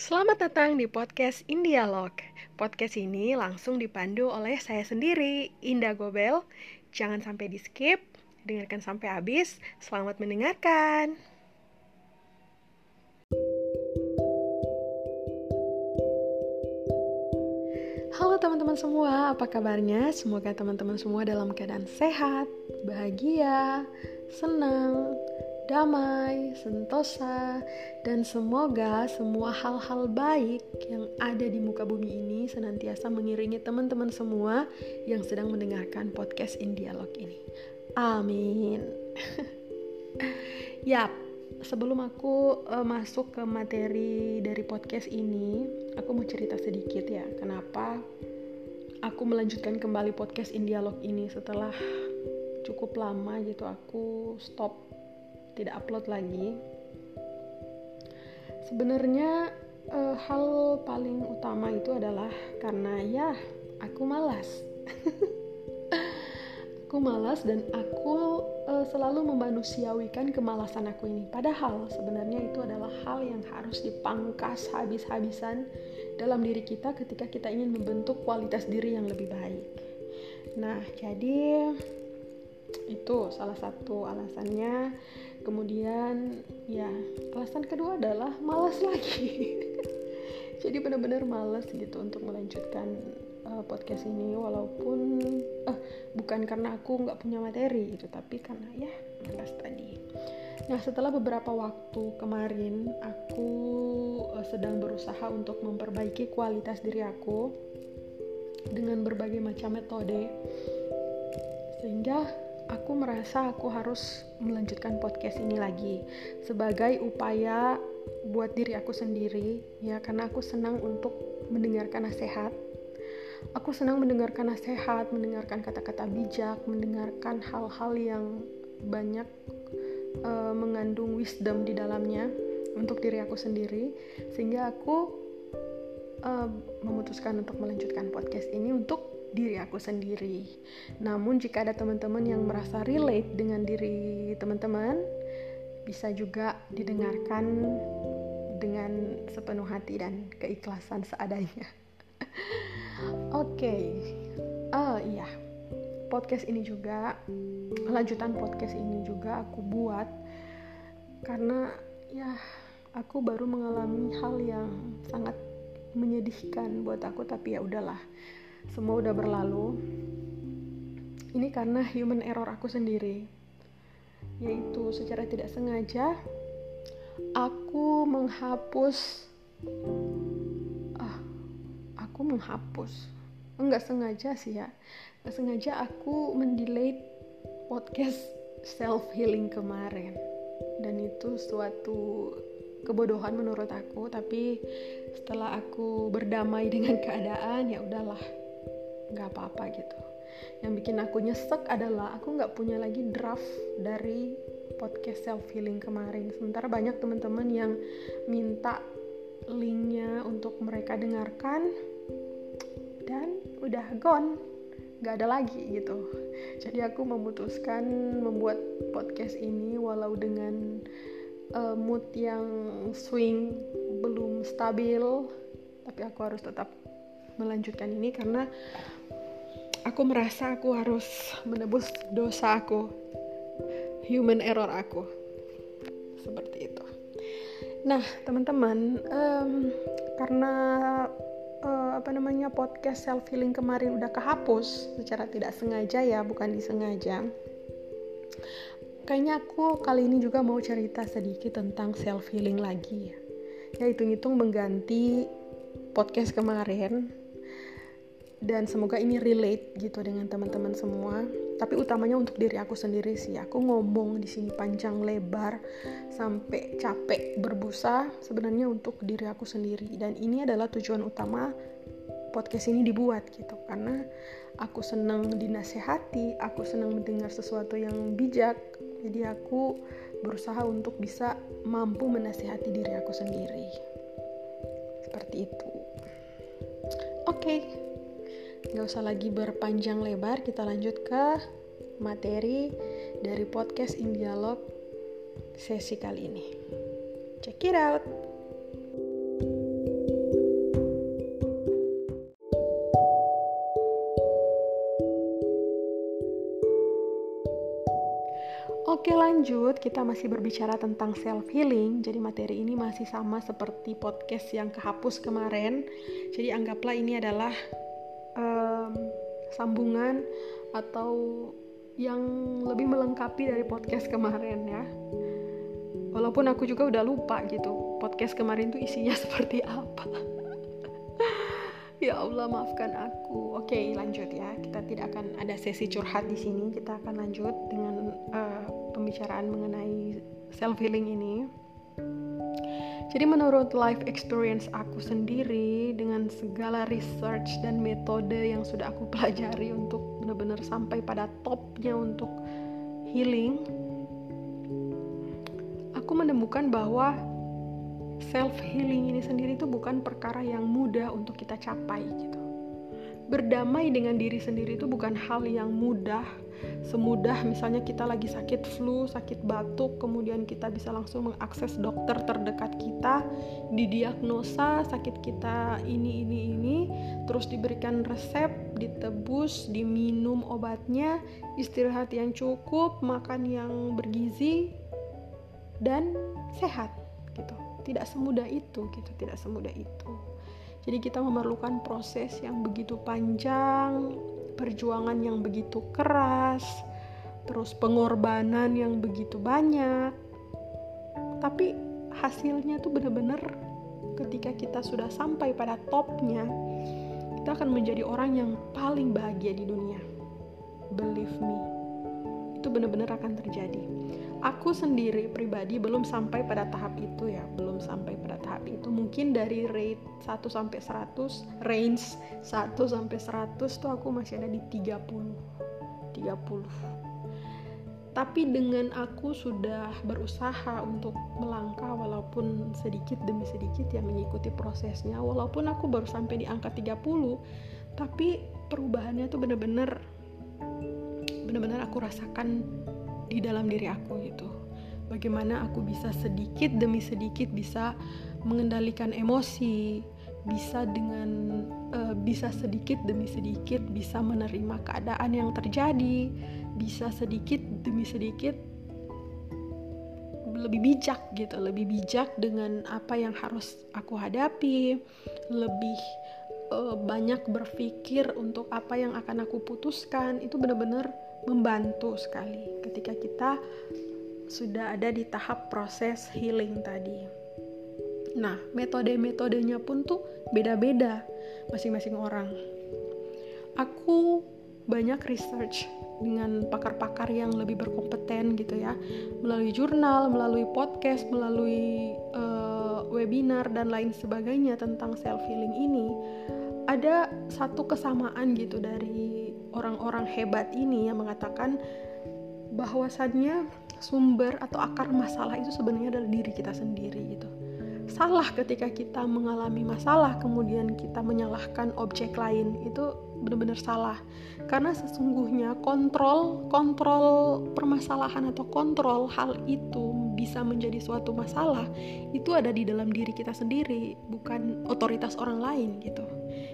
Selamat datang di podcast Indialog. Podcast ini langsung dipandu oleh saya sendiri, Indah Gobel. Jangan sampai di skip, dengarkan sampai habis. Selamat mendengarkan. Halo teman-teman semua, apa kabarnya? Semoga teman-teman semua dalam keadaan sehat, bahagia, senang, damai, sentosa, dan semoga semua hal-hal baik yang ada di muka bumi ini senantiasa mengiringi teman-teman semua yang sedang mendengarkan podcast In Dialog ini. Amin. Yap, sebelum aku uh, masuk ke materi dari podcast ini, aku mau cerita sedikit ya, kenapa aku melanjutkan kembali podcast In Dialog ini setelah cukup lama gitu aku stop tidak upload lagi. Sebenarnya uh, hal paling utama itu adalah karena ya aku malas. Aku malas dan aku uh, selalu memanusiawikan kemalasan aku ini. Padahal sebenarnya itu adalah hal yang harus dipangkas habis-habisan dalam diri kita ketika kita ingin membentuk kualitas diri yang lebih baik. Nah jadi itu salah satu alasannya kemudian ya alasan kedua adalah malas lagi. Jadi benar-benar malas gitu untuk melanjutkan uh, podcast ini walaupun uh, bukan karena aku nggak punya materi itu tapi karena ya malas tadi. Nah setelah beberapa waktu kemarin aku uh, sedang berusaha untuk memperbaiki kualitas diri aku dengan berbagai macam metode. Sehingga aku merasa aku harus melanjutkan podcast ini lagi sebagai upaya buat diri aku sendiri ya karena aku senang untuk mendengarkan nasihat. Aku senang mendengarkan nasihat mendengarkan kata-kata bijak mendengarkan hal-hal yang banyak uh, mengandung wisdom di dalamnya untuk diri aku sendiri sehingga aku uh, memutuskan untuk melanjutkan podcast ini untuk diri aku sendiri. Namun jika ada teman-teman yang merasa relate dengan diri teman-teman, bisa juga didengarkan dengan sepenuh hati dan keikhlasan seadanya. Oke, okay. oh iya, podcast ini juga lanjutan podcast ini juga aku buat karena ya aku baru mengalami hal yang sangat menyedihkan buat aku tapi ya udahlah semua udah berlalu. Ini karena human error aku sendiri. Yaitu secara tidak sengaja aku menghapus ah aku menghapus. Enggak sengaja sih ya. Enggak sengaja aku mendelete podcast self healing kemarin. Dan itu suatu kebodohan menurut aku tapi setelah aku berdamai dengan keadaan ya udahlah nggak apa-apa gitu. Yang bikin aku nyesek adalah aku nggak punya lagi draft dari podcast self healing kemarin. Sementara banyak teman-teman yang minta linknya untuk mereka dengarkan dan udah gone. Nggak ada lagi gitu. Jadi aku memutuskan membuat podcast ini walau dengan uh, mood yang swing belum stabil tapi aku harus tetap melanjutkan ini karena aku merasa aku harus menebus dosa aku human error aku. Seperti itu. Nah teman-teman um, karena uh, apa namanya podcast self healing kemarin udah kehapus secara tidak sengaja ya bukan disengaja. Kayaknya aku kali ini juga mau cerita sedikit tentang self healing lagi ya. Ya hitung-hitung mengganti podcast kemarin dan semoga ini relate gitu dengan teman-teman semua. Tapi utamanya untuk diri aku sendiri sih. Aku ngomong di sini panjang lebar sampai capek berbusa sebenarnya untuk diri aku sendiri. Dan ini adalah tujuan utama podcast ini dibuat gitu. Karena aku senang dinasehati aku senang mendengar sesuatu yang bijak. Jadi aku berusaha untuk bisa mampu menasehati diri aku sendiri. Seperti itu. Oke. okay nggak usah lagi berpanjang lebar kita lanjut ke materi dari podcast in dialog sesi kali ini check it out Oke lanjut, kita masih berbicara tentang self healing. Jadi materi ini masih sama seperti podcast yang kehapus kemarin. Jadi anggaplah ini adalah sambungan atau yang lebih melengkapi dari podcast kemarin ya. Walaupun aku juga udah lupa gitu, podcast kemarin tuh isinya seperti apa. ya Allah maafkan aku. Oke lanjut ya, kita tidak akan ada sesi curhat di sini. Kita akan lanjut dengan uh, pembicaraan mengenai self healing ini. Jadi menurut life experience aku sendiri dengan segala research dan metode yang sudah aku pelajari untuk benar-benar sampai pada topnya untuk healing, aku menemukan bahwa self healing ini sendiri itu bukan perkara yang mudah untuk kita capai gitu. Berdamai dengan diri sendiri itu bukan hal yang mudah semudah misalnya kita lagi sakit flu, sakit batuk, kemudian kita bisa langsung mengakses dokter terdekat kita, didiagnosa sakit kita ini ini ini, terus diberikan resep, ditebus, diminum obatnya, istirahat yang cukup, makan yang bergizi dan sehat gitu. Tidak semudah itu gitu, tidak semudah itu. Jadi kita memerlukan proses yang begitu panjang, perjuangan yang begitu keras, terus pengorbanan yang begitu banyak. Tapi hasilnya tuh bener-bener ketika kita sudah sampai pada topnya, kita akan menjadi orang yang paling bahagia di dunia. Believe me, itu benar-benar akan terjadi aku sendiri pribadi belum sampai pada tahap itu ya belum sampai pada tahap itu. Mungkin dari rate 1 sampai 100 range 1 sampai 100 tuh aku masih ada di 30 30 tapi dengan aku sudah berusaha untuk melangkah walaupun sedikit demi sedikit ya mengikuti prosesnya walaupun aku baru sampai di angka 30 tapi perubahannya tuh bener-bener bener-bener aku rasakan di dalam diri aku gitu. Bagaimana aku bisa sedikit demi sedikit bisa mengendalikan emosi bisa dengan uh, bisa sedikit demi sedikit bisa menerima keadaan yang terjadi bisa sedikit demi sedikit lebih bijak gitu lebih bijak dengan apa yang harus aku hadapi lebih uh, banyak berpikir untuk apa yang akan aku putuskan. Itu benar-benar membantu sekali ketika kita sudah ada di tahap proses healing tadi. Nah, metode-metodenya pun tuh beda-beda masing-masing orang. Aku banyak research dengan pakar-pakar yang lebih berkompeten gitu ya, melalui jurnal, melalui podcast, melalui uh, webinar dan lain sebagainya tentang self healing ini. Ada satu kesamaan gitu dari orang-orang hebat ini yang mengatakan bahwasannya sumber atau akar masalah itu sebenarnya adalah diri kita sendiri gitu. Salah ketika kita mengalami masalah kemudian kita menyalahkan objek lain itu benar-benar salah. Karena sesungguhnya kontrol kontrol permasalahan atau kontrol hal itu bisa menjadi suatu masalah itu ada di dalam diri kita sendiri, bukan otoritas orang lain gitu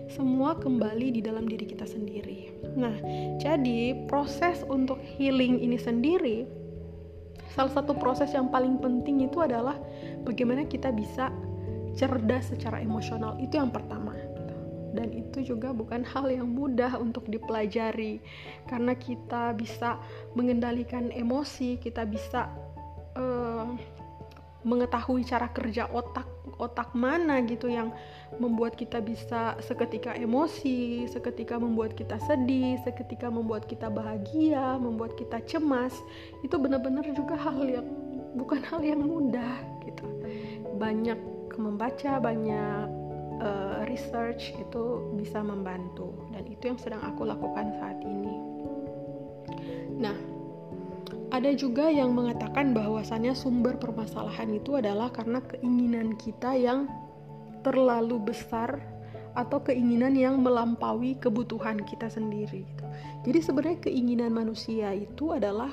semua kembali di dalam diri kita sendiri. Nah, jadi proses untuk healing ini sendiri, salah satu proses yang paling penting itu adalah bagaimana kita bisa cerdas secara emosional. Itu yang pertama. Dan itu juga bukan hal yang mudah untuk dipelajari, karena kita bisa mengendalikan emosi, kita bisa uh, mengetahui cara kerja otak otak mana gitu yang membuat kita bisa seketika emosi, seketika membuat kita sedih, seketika membuat kita bahagia, membuat kita cemas. Itu benar-benar juga hal yang bukan hal yang mudah gitu. Banyak membaca, banyak uh, research itu bisa membantu dan itu yang sedang aku lakukan saat ini. Nah, ada juga yang mengatakan bahwasannya sumber permasalahan itu adalah karena keinginan kita yang terlalu besar atau keinginan yang melampaui kebutuhan kita sendiri gitu. Jadi sebenarnya keinginan manusia itu adalah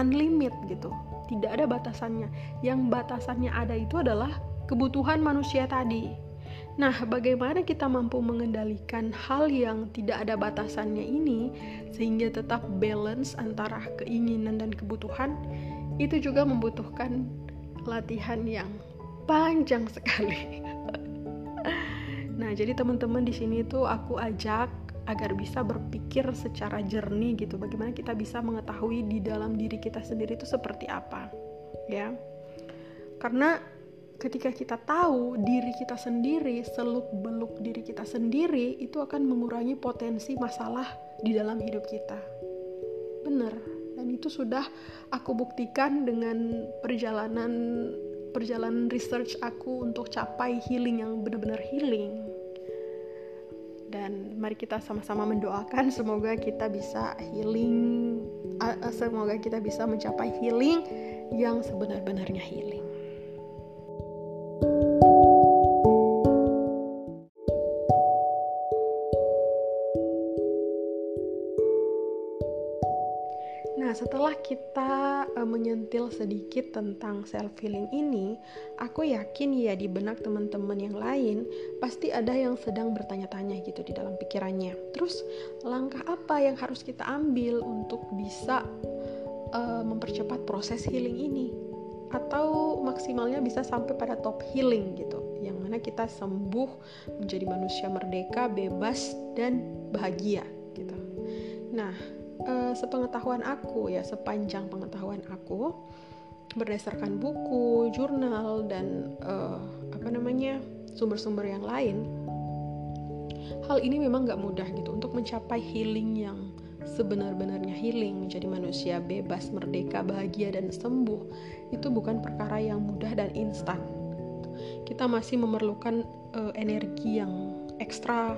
unlimited gitu. Tidak ada batasannya. Yang batasannya ada itu adalah kebutuhan manusia tadi. Nah, bagaimana kita mampu mengendalikan hal yang tidak ada batasannya ini sehingga tetap balance antara keinginan dan kebutuhan? itu juga membutuhkan latihan yang panjang sekali. nah, jadi teman-teman di sini tuh aku ajak agar bisa berpikir secara jernih gitu. Bagaimana kita bisa mengetahui di dalam diri kita sendiri itu seperti apa, ya? Karena ketika kita tahu diri kita sendiri, seluk-beluk diri kita sendiri, itu akan mengurangi potensi masalah di dalam hidup kita. Benar. Dan itu sudah aku buktikan dengan perjalanan perjalanan research aku untuk capai healing yang benar-benar healing. Dan mari kita sama-sama mendoakan semoga kita bisa healing, semoga kita bisa mencapai healing yang sebenar-benarnya healing. Nah, setelah kita uh, menyentil sedikit tentang self healing ini, aku yakin ya di benak teman-teman yang lain pasti ada yang sedang bertanya-tanya gitu di dalam pikirannya. Terus, langkah apa yang harus kita ambil untuk bisa uh, mempercepat proses healing ini? Atau maksimalnya bisa sampai pada top healing gitu, yang mana kita sembuh menjadi manusia merdeka, bebas dan bahagia gitu. Nah, uh, sepengetahuan aku ya sepanjang pengetahuan aku berdasarkan buku, jurnal dan uh, apa namanya sumber-sumber yang lain, hal ini memang gak mudah gitu untuk mencapai healing yang sebenar-benarnya healing menjadi manusia bebas, merdeka, bahagia dan sembuh itu bukan perkara yang mudah dan instan. Kita masih memerlukan uh, energi yang ekstra,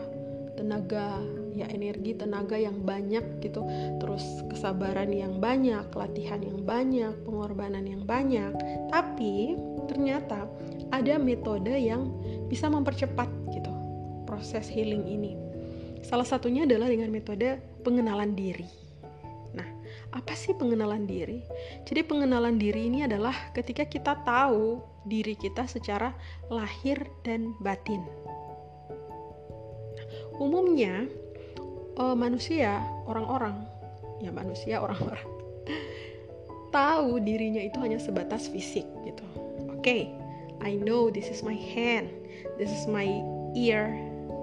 tenaga ya energi tenaga yang banyak gitu. Terus kesabaran yang banyak latihan yang banyak pengorbanan yang banyak. Tapi ternyata ada metode yang bisa mempercepat gitu proses healing ini. Salah satunya adalah dengan metode pengenalan diri. Nah apa sih pengenalan diri? Jadi pengenalan diri ini adalah ketika kita tahu diri kita secara lahir dan batin umumnya uh, manusia orang-orang ya manusia orang-orang tahu dirinya itu hanya sebatas fisik gitu. Oke okay, I know this is my hand this is my ear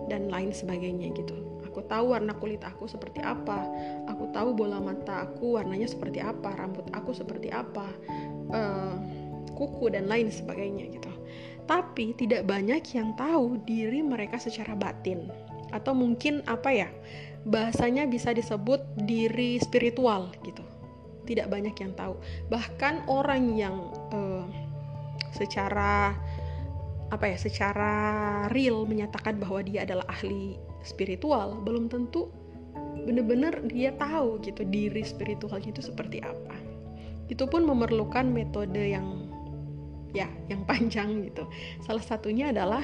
dan lain sebagainya gitu. Aku tahu warna kulit aku seperti apa aku tahu bola mata aku warnanya seperti apa rambut aku seperti apa uh, kuku dan lain sebagainya gitu. Tapi tidak banyak yang tahu diri mereka secara batin atau mungkin apa ya bahasanya bisa disebut diri spiritual gitu. Tidak banyak yang tahu. Bahkan orang yang uh, secara apa ya secara real menyatakan bahwa dia adalah ahli spiritual belum tentu benar-benar dia tahu gitu diri spiritualnya itu seperti apa. Itu pun memerlukan metode yang ya yang panjang gitu. Salah satunya adalah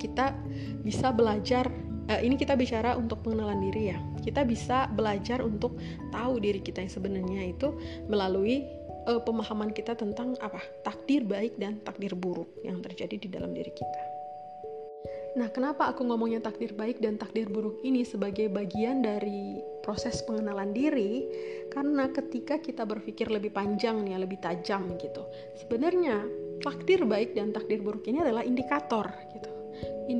kita bisa belajar uh, ini kita bicara untuk pengenalan diri ya kita bisa belajar untuk tahu diri kita yang sebenarnya itu melalui uh, pemahaman kita tentang apa takdir baik dan takdir buruk yang terjadi di dalam diri kita Nah, kenapa aku ngomongnya takdir baik dan takdir buruk ini sebagai bagian dari proses pengenalan diri? Karena ketika kita berpikir lebih panjang nih, lebih tajam gitu. Sebenarnya takdir baik dan takdir buruk ini adalah indikator gitu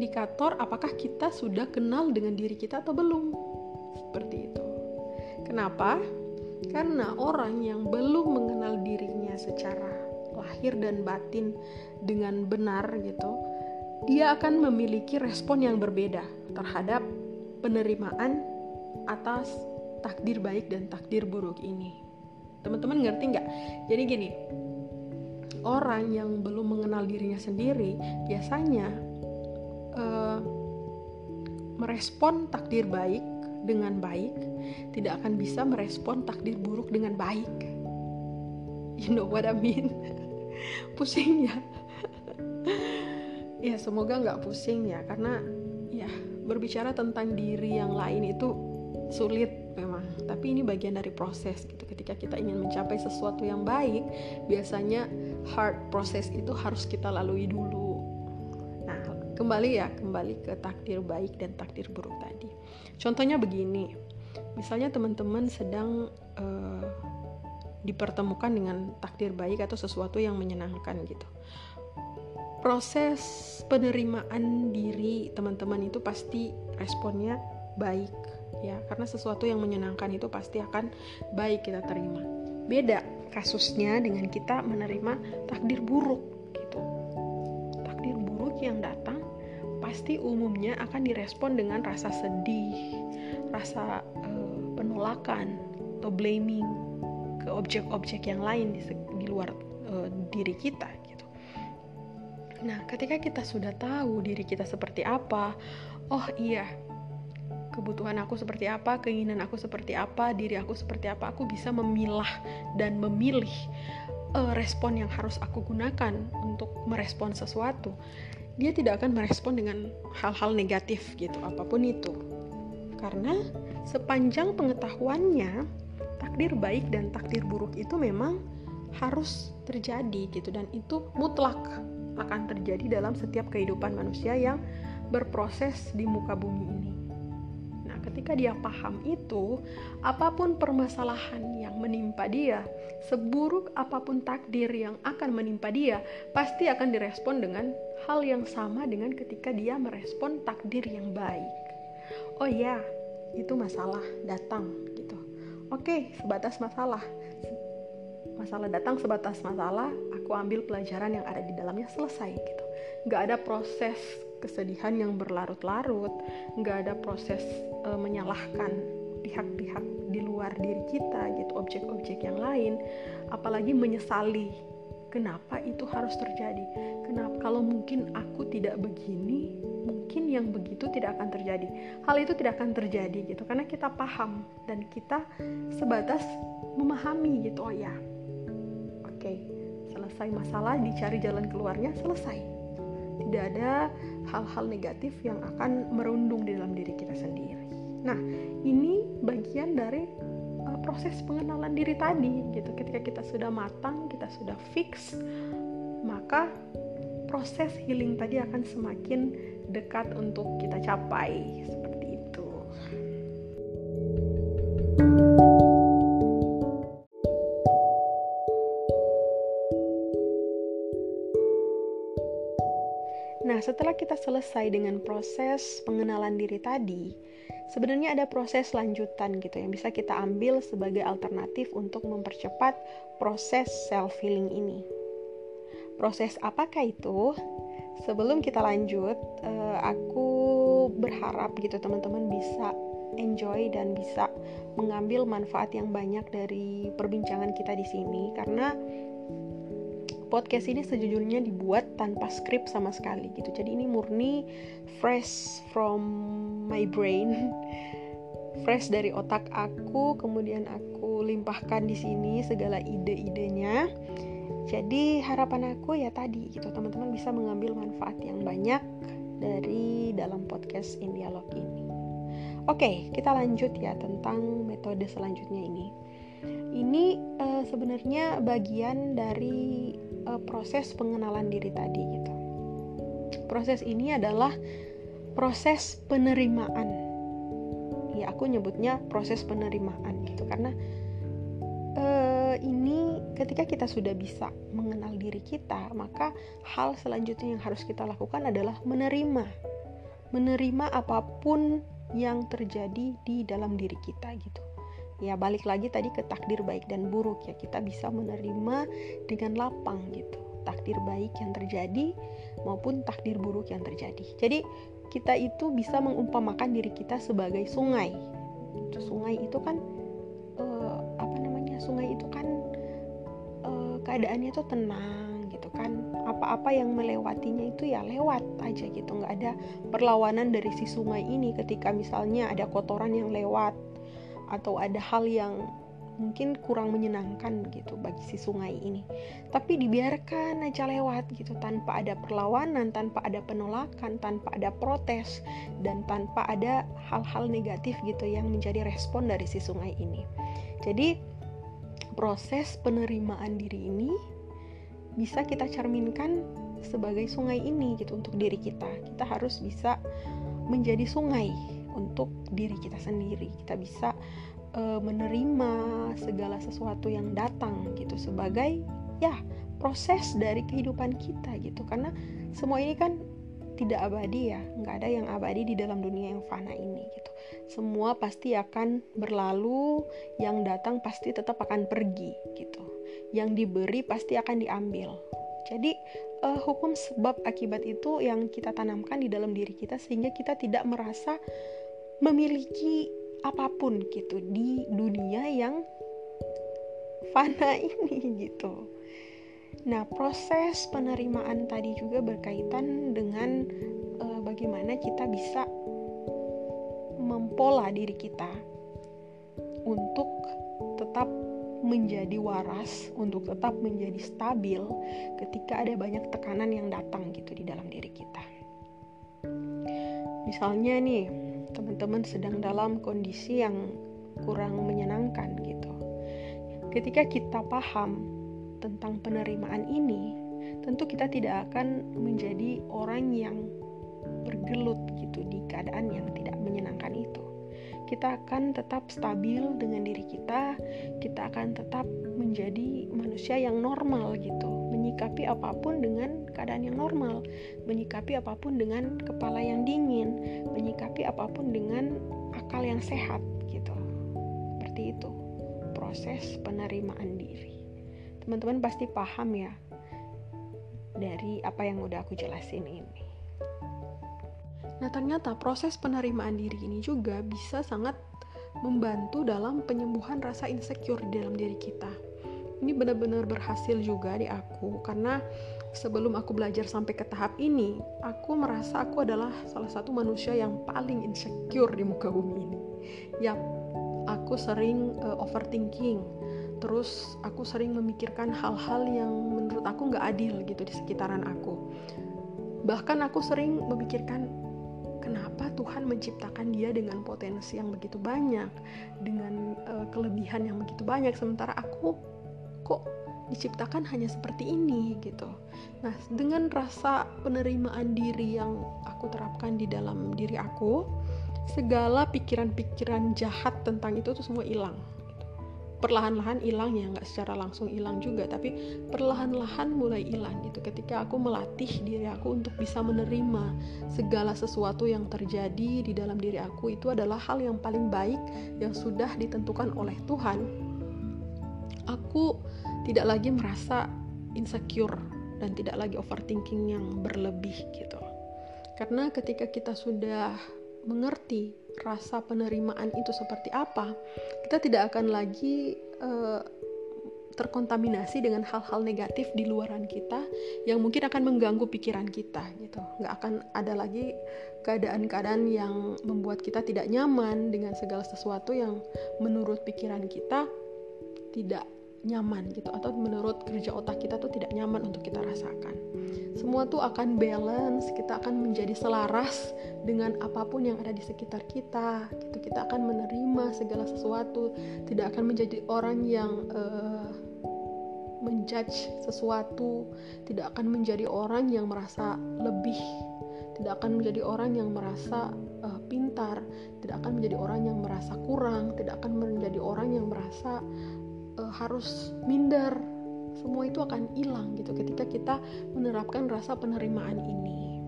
indikator apakah kita sudah kenal dengan diri kita atau belum. Seperti itu. Kenapa? Karena orang yang belum mengenal dirinya secara lahir dan batin dengan benar gitu, dia akan memiliki respon yang berbeda terhadap penerimaan atas takdir baik dan takdir buruk ini. Teman-teman ngerti nggak? Jadi gini, orang yang belum mengenal dirinya sendiri biasanya uh, merespon takdir baik dengan baik tidak akan bisa merespon takdir buruk dengan baik. You know what I mean? Pusing ya. Ya semoga nggak pusing ya karena ya berbicara tentang diri yang lain itu sulit memang. Tapi ini bagian dari proses gitu. Ketika kita ingin mencapai sesuatu yang baik biasanya hard proses itu harus kita lalui dulu kembali ya kembali ke takdir baik dan takdir buruk tadi. Contohnya begini misalnya teman-teman sedang uh, dipertemukan dengan takdir baik atau sesuatu yang menyenangkan gitu. Proses penerimaan diri teman-teman itu pasti responnya baik ya. Karena sesuatu yang menyenangkan itu pasti akan baik kita terima. Beda kasusnya dengan kita menerima takdir buruk gitu. Takdir buruk yang datang pasti umumnya akan direspon dengan rasa sedih rasa uh, penolakan atau blaming ke objek-objek yang lain di, di luar uh, diri kita gitu. Nah, ketika kita sudah tahu diri kita seperti apa, oh iya, kebutuhan aku seperti apa, keinginan aku seperti apa, diri aku seperti apa, aku bisa memilah dan memilih uh, respon yang harus aku gunakan untuk merespon sesuatu. Dia tidak akan merespon dengan hal-hal negatif gitu, apa pun itu. Karena sepanjang pengetahuannya, takdir baik dan takdir buruk itu memang harus terjadi gitu dan itu mutlak akan terjadi dalam setiap kehidupan manusia yang berproses di muka bumi ini. Nah, ketika dia paham itu, apa pun permasalahan yang menimpa dia, seburuk apa pun takdir yang akan menimpa dia, pasti akan direspon dengan hal yang sama dengan ketika dia merespon takdir yang baik. Oh ya, itu masalah datang gitu. Oke sebatas masalah. Masalah datang sebatas masalah aku ambil pelajaran yang ada di dalamnya selesai gitu. Nggak ada proses kesedihan yang berlarut-larut nggak ada proses e, menyalahkan pihak-pihak di luar diri kita gitu objek-objek yang lain. Apalagi menyesali kenapa itu harus terjadi kenapa kalau mungkin aku tidak begini mungkin yang begitu tidak akan terjadi. Hal itu tidak akan terjadi gitu karena kita paham dan kita sebatas memahami gitu. Oh ya. Oke, selesai masalah dicari jalan keluarnya selesai. Tidak ada hal-hal negatif yang akan merundung di dalam diri kita sendiri. Nah, ini bagian dari proses pengenalan diri tadi gitu. Ketika kita sudah matang, kita sudah fix, maka proses healing tadi akan semakin dekat untuk kita capai seperti itu. Nah, setelah kita selesai dengan proses pengenalan diri tadi, sebenarnya ada proses lanjutan gitu yang bisa kita ambil sebagai alternatif untuk mempercepat proses self healing ini. Proses apakah itu? Sebelum kita lanjut, uh, aku berharap gitu teman-teman bisa enjoy dan bisa mengambil manfaat yang banyak dari perbincangan kita di sini karena podcast ini sejujurnya dibuat tanpa skrip sama sekali gitu. Jadi ini murni fresh from my brain. fresh dari otak aku, kemudian aku limpahkan di sini segala ide-idenya jadi harapan aku ya tadi gitu teman-teman bisa mengambil manfaat yang banyak dari dalam podcast Indialog ini. Oke, kita lanjut ya tentang metode selanjutnya ini. Ini uh, sebenarnya bagian dari uh, proses pengenalan diri tadi gitu. Proses ini adalah proses penerimaan. Ya, aku nyebutnya proses penerimaan gitu karena uh, ini ketika kita sudah bisa mengenal diri kita, maka hal selanjutnya yang harus kita lakukan adalah menerima. Menerima apa pun yang terjadi di dalam diri kita gitu. Ya, balik lagi tadi ke takdir baik dan buruk ya. Kita bisa menerima dengan lapang gitu. Takdir baik yang terjadi maupun takdir buruk yang terjadi. Jadi, kita itu bisa mengumpamakan diri kita sebagai sungai. Sungai itu kan uh, apa namanya? Sungai itu kan keadaannya tuh tenang gitu kan apa-apa yang melewatinya itu ya lewat aja gitu nggak ada perlawanan dari si sungai ini ketika misalnya ada kotoran yang lewat atau ada hal yang mungkin kurang menyenangkan gitu bagi si sungai ini. Tapi dibiarkan aja lewat gitu tanpa ada perlawanan tanpa ada penolakan tanpa ada protes dan tanpa ada hal-hal negatif gitu yang menjadi respon dari si sungai ini. Jadi proses penerimaan diri ini bisa kita cerminkan sebagai sungai ini gitu untuk diri kita. Kita harus bisa menjadi sungai untuk diri kita sendiri. Kita bisa uh, menerima segala sesuatu yang datang gitu sebagai ya proses dari kehidupan kita gitu. Karena semua ini kan tidak abadi ya. Nggak ada yang abadi di dalam dunia yang fana ini gitu. Semua pasti akan berlalu yang datang pasti tetap akan pergi gitu. Yang diberi pasti akan diambil. Jadi uh, hukum sebab akibat itu yang kita tanamkan di dalam diri kita sehingga kita tidak merasa memiliki apa pun gitu di dunia yang fana ini gitu Nah, proses penerimaan tadi juga berkaitan dengan uh, bagaimana kita bisa mempola diri kita untuk tetap menjadi waras, untuk tetap menjadi stabil ketika ada banyak tekanan yang datang gitu di dalam diri kita. Misalnya nih, teman-teman sedang dalam kondisi yang kurang menyenangkan gitu. Ketika kita paham tentang penerimaan ini, tentu kita tidak akan menjadi orang yang bergelut gitu di keadaan yang tidak menyenangkan itu. Kita akan tetap stabil dengan diri kita, kita akan tetap menjadi manusia yang normal gitu, menyikapi apa pun dengan keadaan yang normal, menyikapi apa pun dengan kepala yang dingin, menyikapi apa pun dengan akal yang sehat gitu. Seperti itu proses penerimaan diri teman-teman pasti paham ya dari apa yang udah aku jelasin ini. Nah, ternyata proses penerimaan diri ini juga bisa sangat membantu dalam penyembuhan rasa insecure di dalam diri kita. Ini benar-benar berhasil juga di aku karena sebelum aku belajar sampai ke tahap ini, aku merasa aku adalah salah satu manusia yang paling insecure di muka bumi ini. Ya, aku sering uh, overthinking, terus aku sering memikirkan hal-hal yang menurut aku nggak adil gitu di sekitaran aku. Bahkan aku sering memikirkan kenapa Tuhan menciptakan dia dengan potensi yang begitu banyak? Dengan uh, kelebihan yang begitu banyak? Sementara aku diciptakan hanya seperti ini gitu. Nah, dengan rasa penerimaan diri yang aku terapkan di dalam diri aku, segala pikiran-pikiran jahat tentang itu tuh semua hilang perlahan-lahan hilang ya nggak secara langsung hilang juga tapi perlahan-lahan mulai hilang gitu. Ketika aku melatih diri aku untuk bisa menerima segala sesuatu yang terjadi di dalam diri aku itu adalah hal yang paling baik yang sudah ditentukan oleh Tuhan. Aku tidak lagi merasa insecure dan tidak lagi overthinking yang berlebih gitu karena ketika kita sudah mengerti rasa penerimaan itu seperti apa, kita tidak akan lagi uh, terkontaminasi dengan hal-hal negatif di luaran kita yang mungkin akan mengganggu pikiran kita gitu. Nggak akan ada lagi keadaan-keadaan yang membuat kita tidak nyaman dengan segala sesuatu yang menurut pikiran kita tidak nyaman gitu atau menurut kerja otak kita tuh tidak nyaman untuk kita rasakan. Semua tuh akan balance, kita akan menjadi selaras dengan apa pun yang ada di sekitar kita. Gitu kita akan menerima segala sesuatu, tidak akan menjadi orang yang uh, menjudge sesuatu, tidak akan menjadi orang yang merasa lebih, tidak akan menjadi orang yang merasa uh, pintar, tidak akan menjadi orang yang merasa kurang, tidak akan menjadi orang yang merasa uh, harus minder. Semua itu akan hilang gitu ketika kita menerapkan rasa penerimaan ini.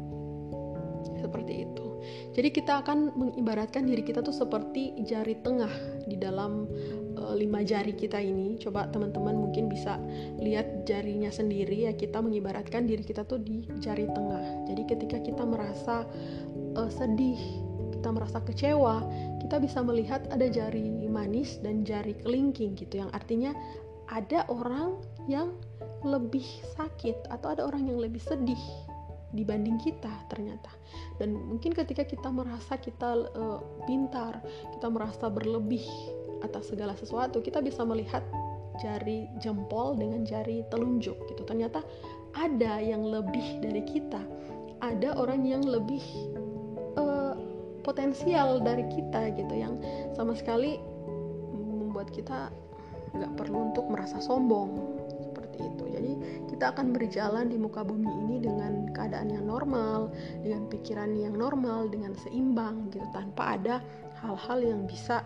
Seperti itu. Jadi kita akan mengibaratkan diri kita tuh seperti jari tengah di dalam uh, lima jari kita ini. Coba teman-teman mungkin bisa lihat jarinya sendiri ya. Kita mengibaratkan diri kita tuh di jari tengah. Jadi ketika kita merasa uh, sedih kita merasa kecewa, kita bisa melihat ada jari manis dan jari kelingking gitu yang artinya ada orang yang lebih sakit atau ada orang yang lebih sedih dibanding kita ternyata. Dan mungkin ketika kita merasa kita uh, pintar kita merasa berlebih atas segala sesuatu kita bisa melihat jari jempol dengan jari telunjuk gitu. Ternyata ada yang lebih dari kita. Ada orang yang lebih potensial dari kita gitu yang sama sekali membuat kita nggak perlu untuk merasa sombong seperti itu jadi kita akan berjalan di muka bumi ini dengan keadaan yang normal dengan pikiran yang normal dengan seimbang gitu tanpa ada hal-hal yang bisa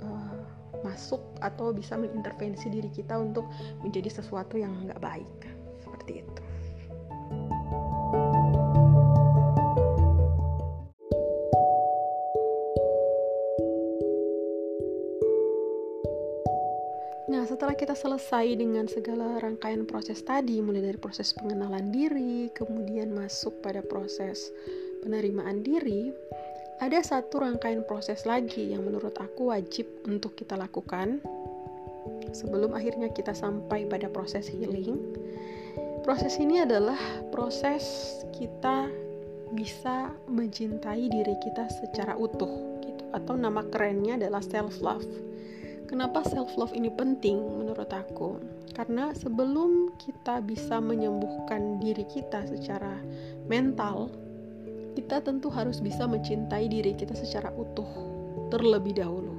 uh, masuk atau bisa mengintervensi diri kita untuk menjadi sesuatu yang nggak baik seperti itu. Selesai dengan segala rangkaian proses tadi, mulai dari proses pengenalan diri, kemudian masuk pada proses penerimaan diri, ada satu rangkaian proses lagi yang menurut aku wajib untuk kita lakukan sebelum akhirnya kita sampai pada proses healing. Proses ini adalah proses kita bisa mencintai diri kita secara utuh gitu atau nama kerennya adalah self love Kenapa self love ini penting menurut aku? Karena sebelum kita bisa menyembuhkan diri kita secara mental, kita tentu harus bisa mencintai diri kita secara utuh terlebih dahulu.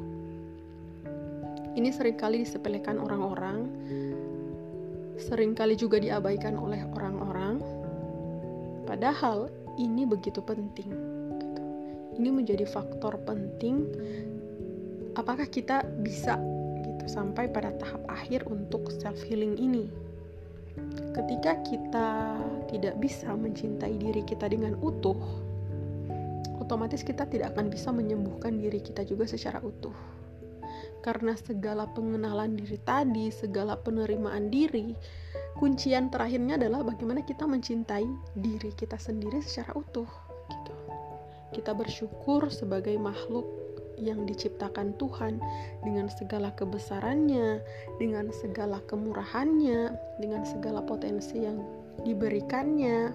Ini sering kali disepelekan orang-orang, sering kali juga diabaikan oleh orang-orang. Padahal ini begitu penting. Gitu. Ini menjadi faktor penting apakah kita bisa gitu sampai pada tahap akhir untuk self healing ini ketika kita tidak bisa mencintai diri kita dengan utuh otomatis kita tidak akan bisa menyembuhkan diri kita juga secara utuh karena segala pengenalan diri tadi, segala penerimaan diri, kuncian terakhirnya adalah bagaimana kita mencintai diri kita sendiri secara utuh. Gitu. Kita bersyukur sebagai makhluk yang diciptakan Tuhan dengan segala kebesarannya, dengan segala kemurahannya, dengan segala potensi yang diberikannya,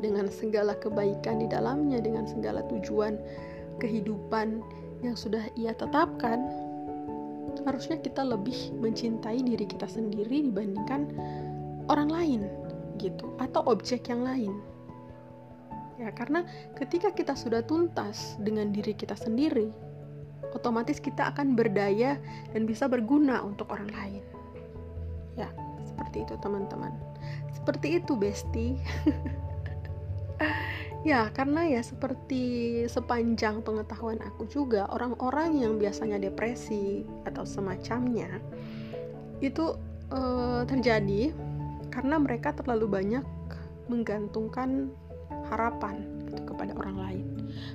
dengan segala kebaikan di dalamnya, dengan segala tujuan kehidupan yang sudah Ia tetapkan, harusnya kita lebih mencintai diri kita sendiri dibandingkan orang lain gitu atau objek yang lain ya karena ketika kita sudah tuntas dengan diri kita sendiri otomatis kita akan berdaya dan bisa berguna untuk orang lain. Ya seperti itu teman-teman. Seperti itu besti. Ya karena ya seperti sepanjang pengetahuan aku juga orang-orang yang biasanya depresi atau semacamnya itu uh, terjadi karena mereka terlalu banyak menggantungkan harapan gitu kepada orang lain.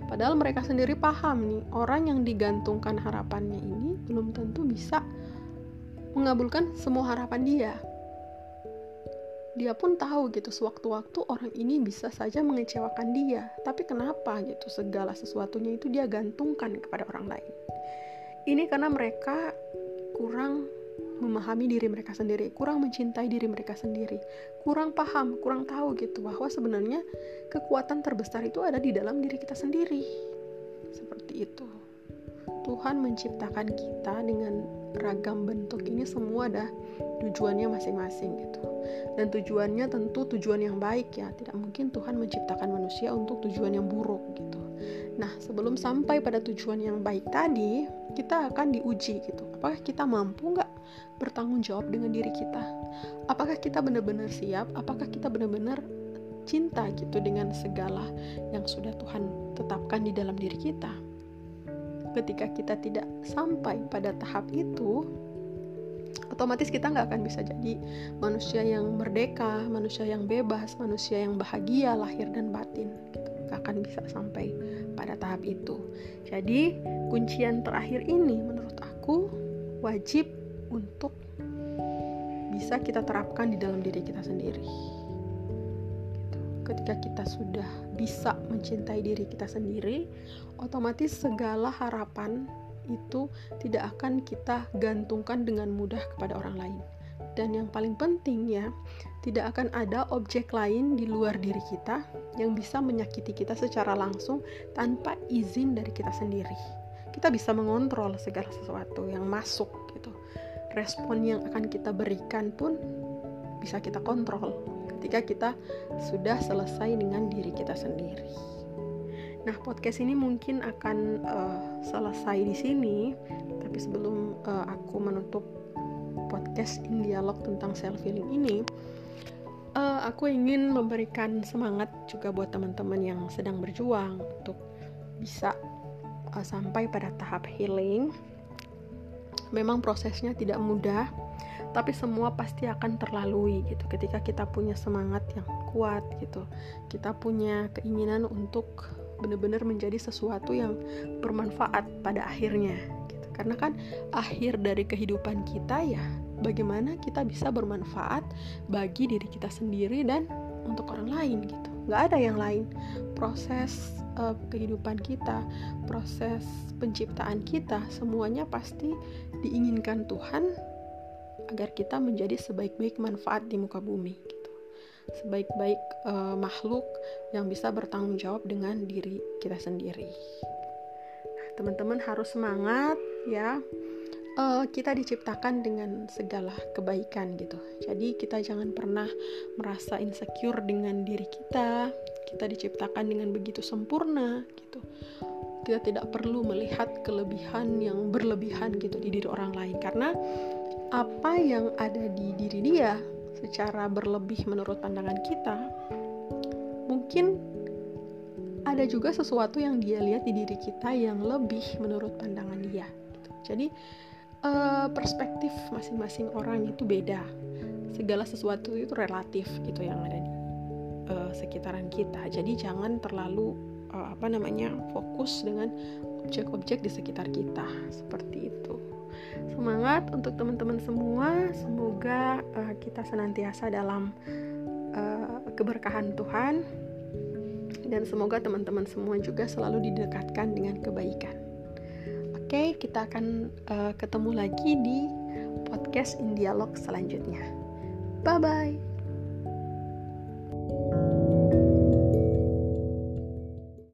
Padahal mereka sendiri paham nih, orang yang digantungkan harapannya ini belum tentu bisa mengabulkan semua harapan dia. Dia pun tahu gitu sewaktu-waktu orang ini bisa saja mengecewakan dia. Tapi kenapa gitu segala sesuatunya itu dia gantungkan kepada orang lain. Ini karena mereka kurang memahami diri mereka sendiri, kurang mencintai diri mereka sendiri, kurang paham, kurang tahu gitu bahwa sebenarnya kekuatan terbesar itu ada di dalam diri kita sendiri. Seperti itu. Tuhan menciptakan kita dengan ragam bentuk ini semua ada tujuannya masing-masing gitu. Dan tujuannya tentu tujuan yang baik ya. Tidak mungkin Tuhan menciptakan manusia untuk tujuan yang buruk gitu. Nah, sebelum sampai pada tujuan yang baik tadi, kita akan diuji gitu. Apakah kita mampu nggak bertanggung jawab dengan diri kita? Apakah kita benar-benar siap? Apakah kita benar-benar cinta gitu dengan segala yang sudah Tuhan tetapkan di dalam diri kita? Ketika kita tidak sampai pada tahap itu, otomatis kita nggak akan bisa jadi manusia yang merdeka, manusia yang bebas, manusia yang bahagia lahir dan batin. Gitu. Gak akan bisa sampai pada tahap itu. Jadi kuncian terakhir ini menurut aku wajib untuk bisa kita terapkan di dalam diri kita sendiri. Gitu. Ketika kita sudah bisa mencintai diri kita sendiri, otomatis segala harapan itu tidak akan kita gantungkan dengan mudah kepada orang lain. Dan yang paling penting ya, tidak akan ada objek lain di luar diri kita yang bisa menyakiti kita secara langsung tanpa izin dari kita sendiri. Kita bisa mengontrol segala sesuatu yang masuk gitu. Respon yang akan kita berikan pun bisa kita kontrol ketika kita sudah selesai dengan diri kita sendiri. Nah, podcast ini mungkin akan uh, selesai di sini, tapi sebelum uh, aku menutup podcast in dialog tentang self healing ini uh, aku ingin memberikan semangat juga buat teman-teman yang sedang berjuang untuk bisa uh, sampai pada tahap healing. Memang prosesnya tidak mudah tapi semua pasti akan terlalui gitu. Ketika kita punya semangat yang kuat gitu kita punya keinginan untuk benar-benar menjadi sesuatu yang bermanfaat pada akhirnya karena kan akhir dari kehidupan kita ya bagaimana kita bisa bermanfaat bagi diri kita sendiri dan untuk orang lain gitu. Nggak ada yang lain. Proses uh, kehidupan kita proses penciptaan kita semuanya pasti diinginkan Tuhan agar kita menjadi sebaik-baik manfaat di muka bumi gitu. Sebaik-baik uh, makhluk yang bisa bertanggung jawab dengan diri kita sendiri. Nah, teman-teman harus semangat ya uh, kita diciptakan dengan segala kebaikan gitu. Jadi kita jangan pernah merasa insecure dengan diri kita. Kita diciptakan dengan begitu sempurna gitu. Kita tidak perlu melihat kelebihan yang berlebihan gitu di diri orang lain karena apa yang ada di diri dia secara berlebih menurut pandangan kita mungkin ada juga sesuatu yang dia lihat di diri kita yang lebih menurut pandangan dia. Jadi uh, perspektif masing-masing orang itu beda. Segala sesuatu itu relatif gitu yang ada di uh, sekitaran kita. Jadi jangan terlalu uh, apa namanya fokus dengan objek-objek di sekitar kita. Seperti itu. Semangat untuk teman-teman semua. Semoga uh, kita senantiasa dalam keberkahan Tuhan. Dan semoga teman-teman semua juga selalu didekatkan dengan kebaikan Oke, kita akan uh, ketemu lagi di podcast In Dialog selanjutnya. Bye bye.